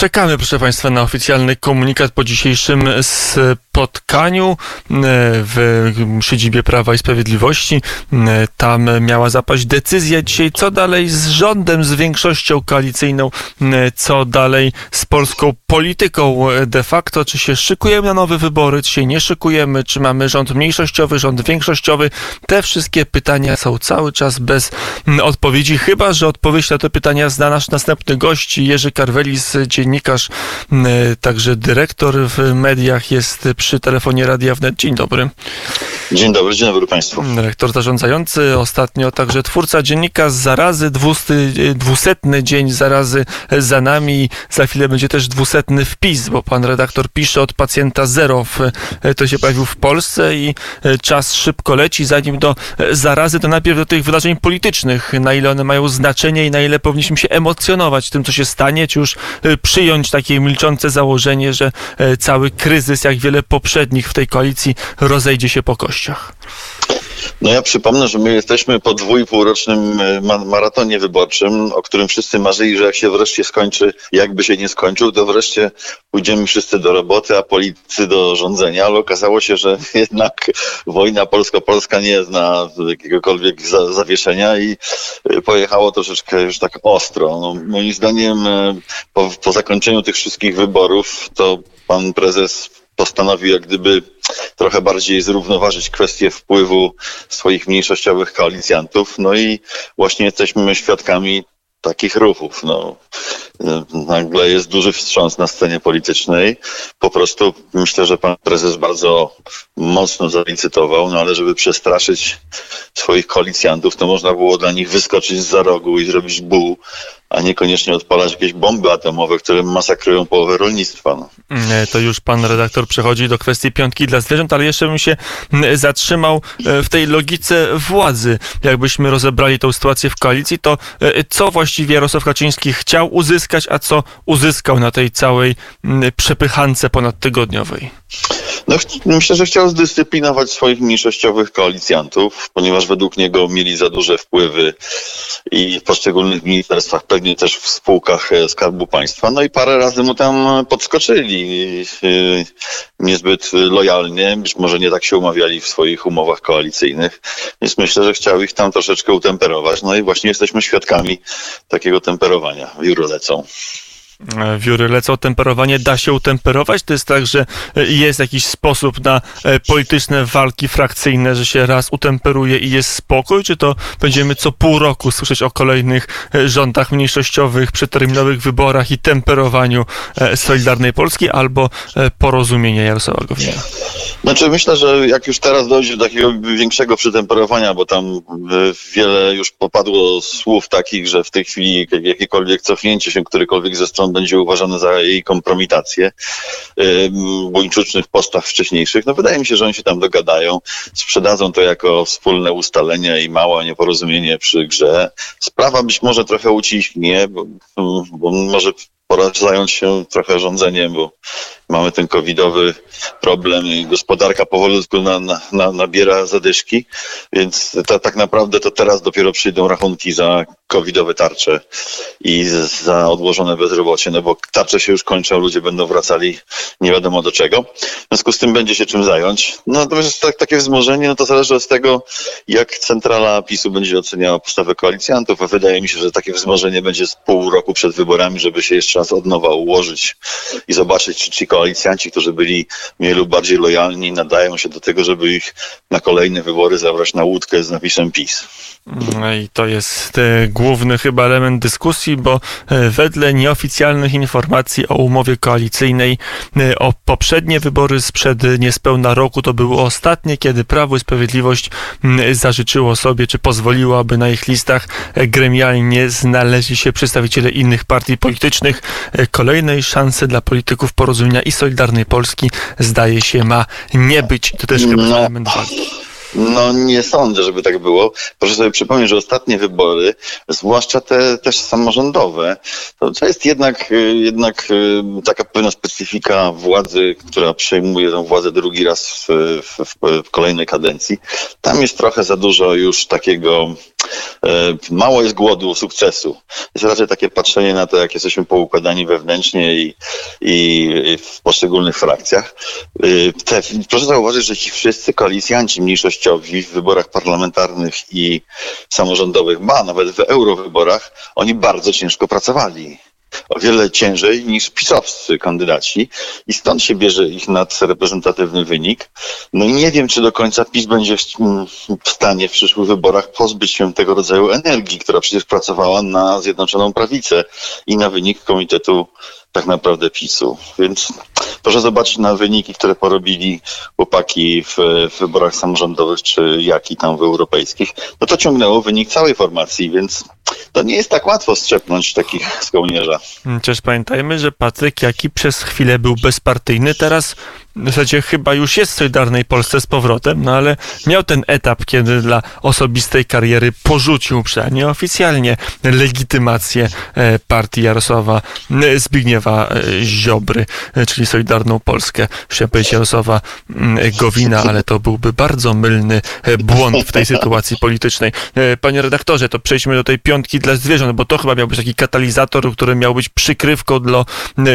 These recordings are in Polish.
Czekamy, proszę Państwa, na oficjalny komunikat po dzisiejszym spotkaniu e, w siedzibie Prawa i Sprawiedliwości. E, tam miała zapaść decyzja dzisiaj, co dalej z rządem, z większością koalicyjną, e, co dalej z polską polityką de facto, czy się szykujemy na nowe wybory, czy się nie szykujemy, czy mamy rząd mniejszościowy, rząd większościowy. Te wszystkie pytania są cały czas bez odpowiedzi, chyba że odpowiedź na te pytania zna nasz następny gość, Jerzy Karwelis, dziennikarz, także dyrektor w mediach, jest przy telefonie Radia Wnet. Dzień dobry. Dzień dobry, dzień dobry Państwu. Dyrektor zarządzający, ostatnio także twórca dziennika z zarazy, dwusty, dwusetny dzień zarazy za nami. Za chwilę będzie też dwusetny wpis, bo pan redaktor pisze od pacjenta zero. To się pojawił w Polsce i czas szybko leci. Zanim do zarazy, to najpierw do tych wydarzeń politycznych. Na ile one mają znaczenie i na ile powinniśmy się emocjonować tym, co się stanie, czy już przyjąć takie milczące założenie, że cały kryzys, jak wiele poprzednich w tej koalicji, rozejdzie się po kościach. No ja przypomnę, że my jesteśmy po dwójpółrocznym e, maratonie wyborczym, o którym wszyscy marzyli, że jak się wreszcie skończy, jakby się nie skończył, to wreszcie pójdziemy wszyscy do roboty, a politycy do rządzenia, ale okazało się, że jednak wojna polsko-polska nie zna jakiegokolwiek za zawieszenia i e, pojechało troszeczkę już tak ostro. No, moim zdaniem e, po, po zakończeniu tych wszystkich wyborów to pan prezes postanowił jak gdyby trochę bardziej zrównoważyć kwestię wpływu swoich mniejszościowych koalicjantów. No i właśnie jesteśmy świadkami takich ruchów. No, nagle jest duży wstrząs na scenie politycznej. Po prostu myślę, że pan prezes bardzo mocno zalicytował, no ale żeby przestraszyć swoich koalicjantów, to można było dla nich wyskoczyć z za rogu i zrobić buł, a niekoniecznie odpalać jakieś bomby atomowe, które masakrują połowę rolnictwa. No. To już pan redaktor przechodzi do kwestii piątki dla zwierząt, ale jeszcze bym się zatrzymał e, w tej logice władzy. Jakbyśmy rozebrali tą sytuację w koalicji, to e, co właściwie Jarosław Kaczyński chciał uzyskać, a co uzyskał na tej całej przepychance ponadtygodniowej? No, myślę, że chciał zdyscyplinować swoich mniejszościowych koalicjantów, ponieważ według niego mieli za duże wpływy i w poszczególnych ministerstwach, pewnie też w spółkach e, Skarbu Państwa. No i parę razy mu tam podskoczyli e, niezbyt lojalnie, być może nie tak się umawiali w swoich umowach koalicyjnych, więc myślę, że chciał ich tam troszeczkę utemperować. No i właśnie jesteśmy świadkami takiego temperowania. Wióry lecą wióry lecą, temperowanie da się utemperować? To jest tak, że jest jakiś sposób na e, polityczne walki frakcyjne, że się raz utemperuje i jest spokój? Czy to będziemy co pół roku słyszeć o kolejnych e, rządach mniejszościowych, przeterminowych wyborach i temperowaniu e, Solidarnej Polski albo porozumienia Jarosława Gowina? Znaczy myślę, że jak już teraz dojdzie do takiego większego przytemperowania, bo tam wiele już popadło słów takich, że w tej chwili jakiekolwiek cofnięcie się którykolwiek ze stron będzie uważane za jej kompromitację buńczucznych postach wcześniejszych. No wydaje mi się, że oni się tam dogadają, sprzedadzą to jako wspólne ustalenie i małe nieporozumienie przy grze. Sprawa być może trochę uciśnie, bo, bo może pora zająć się trochę rządzeniem, bo mamy ten covidowy problem i gospodarka powolutku na, na, nabiera zadyszki, więc tak naprawdę to teraz dopiero przyjdą rachunki za covidowe tarcze i za odłożone bezrobocie, no bo tarcze się już kończą, ludzie będą wracali nie wiadomo do czego. W związku z tym będzie się czym zająć. No natomiast tak, takie wzmożenie, no to zależy od tego, jak centrala PiSu będzie oceniała postawę koalicjantów, a wydaje mi się, że takie wzmożenie będzie z pół roku przed wyborami, żeby się jeszcze raz od nowa ułożyć i zobaczyć, czy ci koalicjanci, którzy byli mniej lub bardziej lojalni, nadają się do tego, żeby ich na kolejne wybory zabrać na łódkę z napisem PiS. No i to jest e, główny chyba element dyskusji, bo e, wedle nieoficjalnych informacji o umowie koalicyjnej, e, o poprzednie wybory sprzed niespełna roku to były ostatnie, kiedy Prawo i Sprawiedliwość zażyczyło sobie, czy pozwoliło, aby na ich listach gremialnie znaleźli się przedstawiciele innych partii politycznych. Kolejnej szansy dla polityków porozumienia i Solidarnej Polski zdaje się ma nie być. To też chyba no. element walki. No nie sądzę, żeby tak było. Proszę sobie przypomnieć, że ostatnie wybory, zwłaszcza te też samorządowe, to, to jest jednak, jednak y, taka pewna specyfika władzy, która przejmuje tę władzę drugi raz w, w, w kolejnej kadencji. Tam jest trochę za dużo już takiego mało jest głodu sukcesu. Jest raczej takie patrzenie na to, jak jesteśmy poukładani wewnętrznie i, i w poszczególnych frakcjach. E, te, proszę zauważyć, że ci wszyscy koalicjanci mniejszościowi w wyborach parlamentarnych i samorządowych, ba, nawet w eurowyborach, oni bardzo ciężko pracowali o wiele ciężej niż pisowscy kandydaci i stąd się bierze ich nadreprezentatywny wynik. No i nie wiem, czy do końca PiS będzie w stanie w przyszłych wyborach pozbyć się tego rodzaju energii, która przecież pracowała na Zjednoczoną Prawicę i na wynik Komitetu tak naprawdę PiSu. Więc proszę zobaczyć na wyniki, które porobili chłopaki w, w wyborach samorządowych, czy jak i tam w europejskich. No to ciągnęło wynik całej formacji, więc to nie jest tak łatwo strzepnąć takich z kołnierza. Chociaż pamiętajmy, że Patryk Jaki przez chwilę był bezpartyjny, teraz w zasadzie chyba już jest w Solidarnej Polsce z powrotem, no ale miał ten etap, kiedy dla osobistej kariery porzucił przynajmniej oficjalnie legitymację e, partii Jarosława e, Zbigniewa e, Ziobry, czyli Solidarną Polskę. Chciałem powiedzieć Jarosława mm, Gowina, ale to byłby bardzo mylny błąd w tej sytuacji politycznej. Panie redaktorze, to przejdźmy do tej piątki dla zwierząt, bo to chyba miał być taki katalizator, który miał być przykrywką do,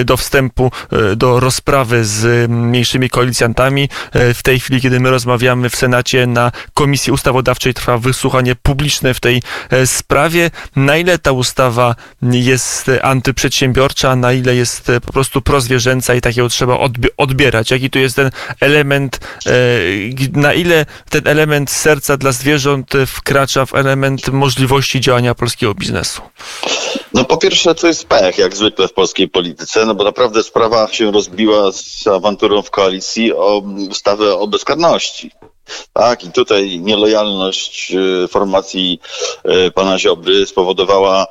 do wstępu do rozprawy z mniejszymi mniejszymi koalicjantami. E, w tej chwili, kiedy my rozmawiamy w Senacie na Komisji Ustawodawczej trwa wysłuchanie publiczne w tej e, sprawie. Na ile ta ustawa jest antyprzedsiębiorcza, na ile jest e, po prostu prozwierzęca i takiego trzeba odbierać? Jaki tu jest ten element, na ile ten element serca dla zwierząt wkracza w element możliwości działania polskiego biznesu? No po pierwsze to jest pech, jak zwykle w polskiej polityce, no bo naprawdę sprawa się rozbiła z awanturą w koalicji o ustawę o bezkarności. Tak, i tutaj nielojalność y, formacji y, pana Ziobry spowodowała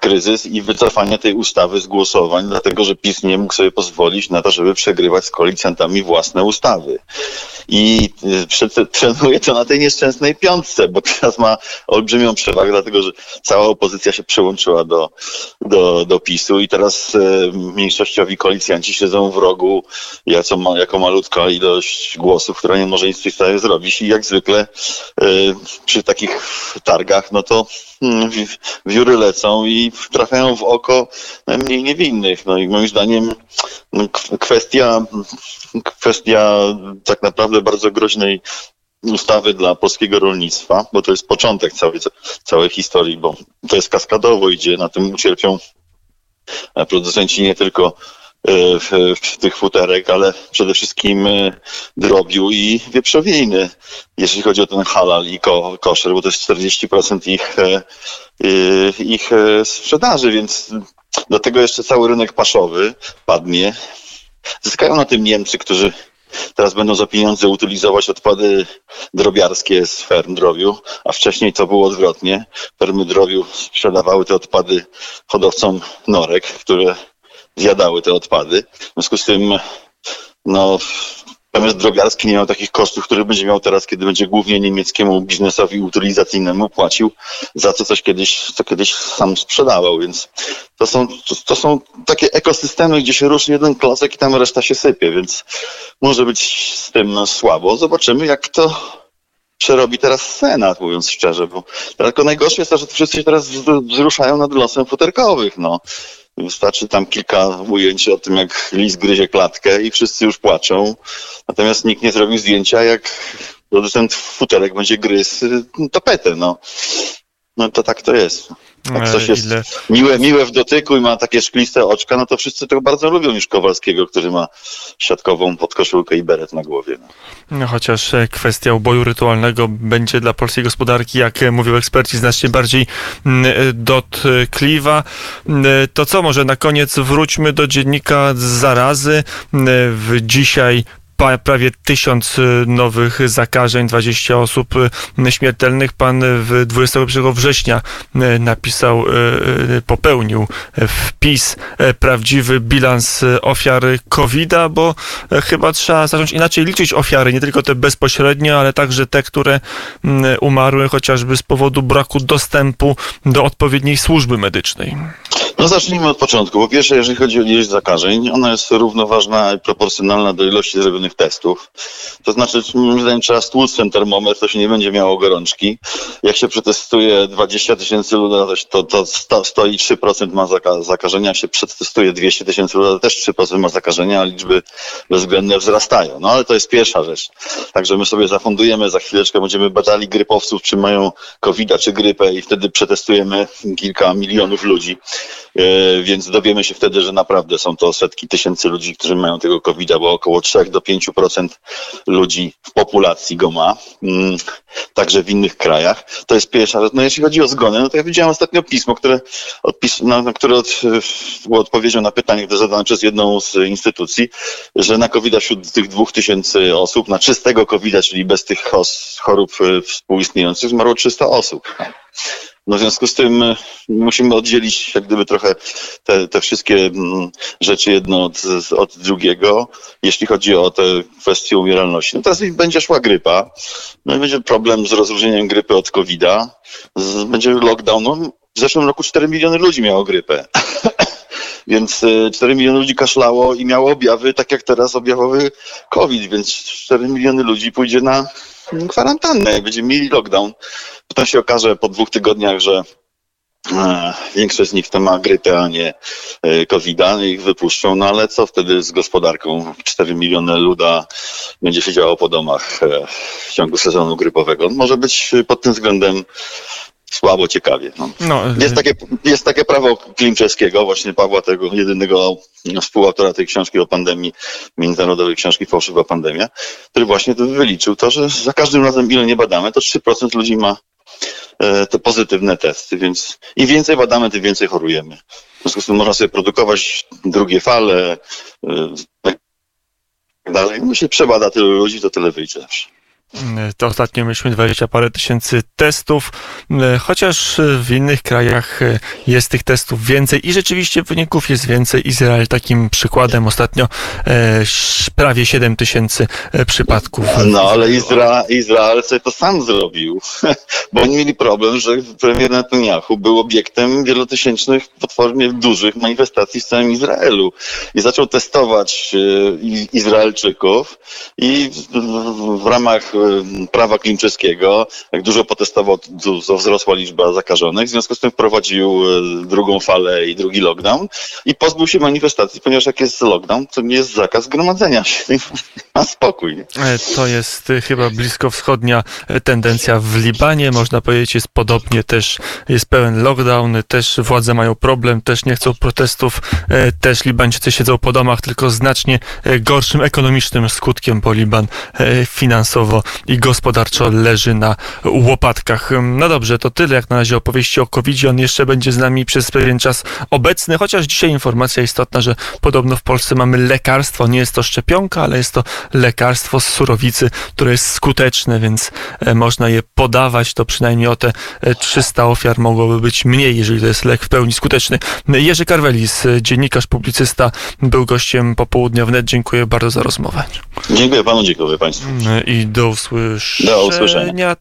kryzys i wycofanie tej ustawy z głosowań, dlatego że PiS nie mógł sobie pozwolić na to, żeby przegrywać z koalicjantami własne ustawy. I y, trenuje to na tej nieszczęsnej piątce, bo teraz ma olbrzymią przewagę, dlatego że cała opozycja się przyłączyła do, do, do PiSu i teraz e, mniejszościowi koalicjanci siedzą w rogu jako, jako malutka ilość głosów, która nie może nic w tej sprawie zrobić i jak zwykle e, przy takich targach, no to wióry lecą i trafiają w oko mniej niewinnych. No i moim zdaniem no, kwestia, kwestia tak naprawdę bardzo groźnej ustawy dla polskiego rolnictwa, bo to jest początek całej, całej historii, bo to jest kaskadowo idzie, na tym ucierpią producenci nie tylko e, w, w tych futerek, ale przede wszystkim e, drobiu i wieprzowiny, jeśli chodzi o ten halal i ko, koszer, bo to jest 40% ich, e, ich sprzedaży, więc do tego jeszcze cały rynek paszowy padnie. Zyskają na tym Niemcy, którzy teraz będą za pieniądze utylizować odpady drobiarskie z ferm drobiu, a wcześniej to było odwrotnie. Fermy drobiu sprzedawały te odpady hodowcom norek, które zjadały te odpady. W związku z tym no, Natomiast drobiarski nie miał takich kosztów, które będzie miał teraz, kiedy będzie głównie niemieckiemu biznesowi utylizacyjnemu płacił za to coś kiedyś, co kiedyś sam sprzedawał, więc to są, to, to są takie ekosystemy, gdzie się ruszy jeden klocek i tam reszta się sypie, więc może być z tym no, słabo. Zobaczymy, jak to przerobi teraz Senat, mówiąc szczerze, bo tylko najgorsze jest to, że wszyscy się teraz wzruszają nad losem futerkowych, no. Wystarczy tam kilka ujęć o tym, jak lis gryzie klatkę i wszyscy już płaczą. Natomiast nikt nie zrobił zdjęcia, jak producent futerek będzie gryzł tapetę. No. no to tak to jest. Jak e, coś jest Ile... miłe, miłe w dotyku i ma takie szkliste oczka, no to wszyscy tego bardzo lubią niż Kowalskiego, który ma siatkową podkoszulkę i beret na głowie. No. No, chociaż e, kwestia uboju rytualnego będzie dla polskiej gospodarki, jak e, mówią eksperci, znacznie bardziej mm, dotkliwa. To co, może na koniec wróćmy do dziennika zarazy. W dzisiaj prawie tysiąc y, nowych zakażeń, 20 osób y, śmiertelnych. Pan w 21 września y, napisał, popełnił wpis prawdziwy bilans ofiary COVID-a, bo chyba trzeba zacząć inaczej liczyć ofiary, nie tylko te bezpośrednie, ale także te, które umarły chociażby z powodu braku dostępu do odpowiedniej służby medycznej. No zacznijmy od początku. Po pierwsze, jeżeli chodzi o ilość zakażeń, ona jest równoważna i proporcjonalna do ilości zrobionych testów. To znaczy, moim zdaniem trzeba stłuc ten termometr, to się nie będzie miało gorączki. Jak się przetestuje 20 tysięcy ludzi, to, to sto- stoi 3% ma zaka- zakażenia. Jak się przetestuje 200 tysięcy ludzi, to też 3% ma zakażenia, a liczby bezwzględne wzrastają. No ale to jest pierwsza rzecz. Także my sobie zafundujemy, za chwileczkę będziemy badali grypowców, czy mają covid czy grypę i wtedy przetestujemy kilka milionów ludzi. E, Więc dowiemy się wtedy, że naprawdę są to setki tysięcy ludzi, którzy mają tego covid bo około 3 do 5% ludzi w populacji go ma. Mm, Także w innych krajach. To jest pierwsza rzecz. No jeśli chodzi o zgony, no to ja widziałem ostatnio pismo, które, odpis, na, na które od, było odpowiedzią na pytanie, które zadane przez jedną z instytucji, że na covid wśród tych dwóch tysięcy osób, na czystego covid czyli bez tych chorób e, współistniejących, zmarło 300 osób. No w związku z tym e, musimy oddzielić jak gdyby trochę te, te wszystkie mm, rzeczy jedno od, od drugiego, jeśli chodzi o te kwestie umieralności. No teraz będzie szła grypa, no i będzie problem z rozróżnieniem grypy od COVID-a, będzie lockdown. No, w zeszłym roku 4 miliony ludzi miało grypę. Więc e, 4 miliony ludzi kaszlało i miało objawy, tak jak teraz objawowy COVID, więc 4 miliony ludzi pójdzie na kwarantannę, jak będziemy mieli lockdown. Potem się okaże po dwóch tygodniach, że e, większość z nich to ma grypę, a nie e, COVID-a, ich wypuszczą, no ale co wtedy z gospodarką? 4 miliony luda będzie siedziało po domach e, w ciągu sezonu grypowego. Może być pod tym względem słabo ciekawie. No. No, Jest takie, jest takie prawo Klimczewskiego, właśnie Pawła, tego jedynego współautora tej książki o pandemii, międzynarodowej książki Fałszywa Pandemia, który właśnie to wyliczył to, że za każdym razem, ile nie badamy, to 3% ludzi ma te pozytywne testy, więc im więcej badamy, tym więcej chorujemy. W związku z tym można sobie produkować drugie fale, e, tak dalej. No się przebada tylu ludzi, to tyle wyjdzie zawsze. To ostatnio mieliśmy 20 parę tysięcy testów, chociaż w innych krajach jest tych testów więcej i rzeczywiście wyników jest więcej. Izrael takim przykładem ostatnio e, prawie 7 tysięcy e, przypadków. No ale Izra Izrael sobie to sam zrobił, bo oni mieli problem, że premier Netanyahu był obiektem wielotysięcznych, potwornie dużych manifestacji w całym Izraelu i zaczął testować e, Izraelczyków i w, ramach prawa klimczewskiego, jak dużo potestował, to, wzrosła liczba zakażonych, w związku z tym wprowadził e, drugą falę i drugi lockdown i pozbył się manifestacji, ponieważ jak jest lockdown, to nie jest zakaz gromadzenia się. Ma spokój. E, To jest e, chyba bliskowschodnia e, tendencja w Libanie. Można powiedzieć, jest podobnie też, jest pełen lockdown, też władze mają problem, też nie chcą protestów, e, też Libańczycy siedzą po domach, tylko znacznie e, gorszym ekonomicznym skutkiem, bo Liban e, finansowo i gospodarczo leży na łopatkach. No dobrze, to tyle jak na razie opowieści o covid On jeszcze będzie z nami przez pewien czas obecny, chociaż dzisiaj informacja istotna, że podobno w Polsce mamy lekarstwo, nie jest to szczepionka, ale jest to lekarstwo z surowicy, które jest skuteczne, więc e, można je podawać, to przynajmniej o te e, 300 ofiar mogłoby być mniej, jeżeli to jest lek w pełni skuteczny. Jerzy Karwelis, e, dziennikarz, publicysta, był gościem popołudnia wnet. Dziękuję bardzo za rozmowę. Dziękuję panu, dziękuję państwu. I do usłyszenia. Do usłyszenia.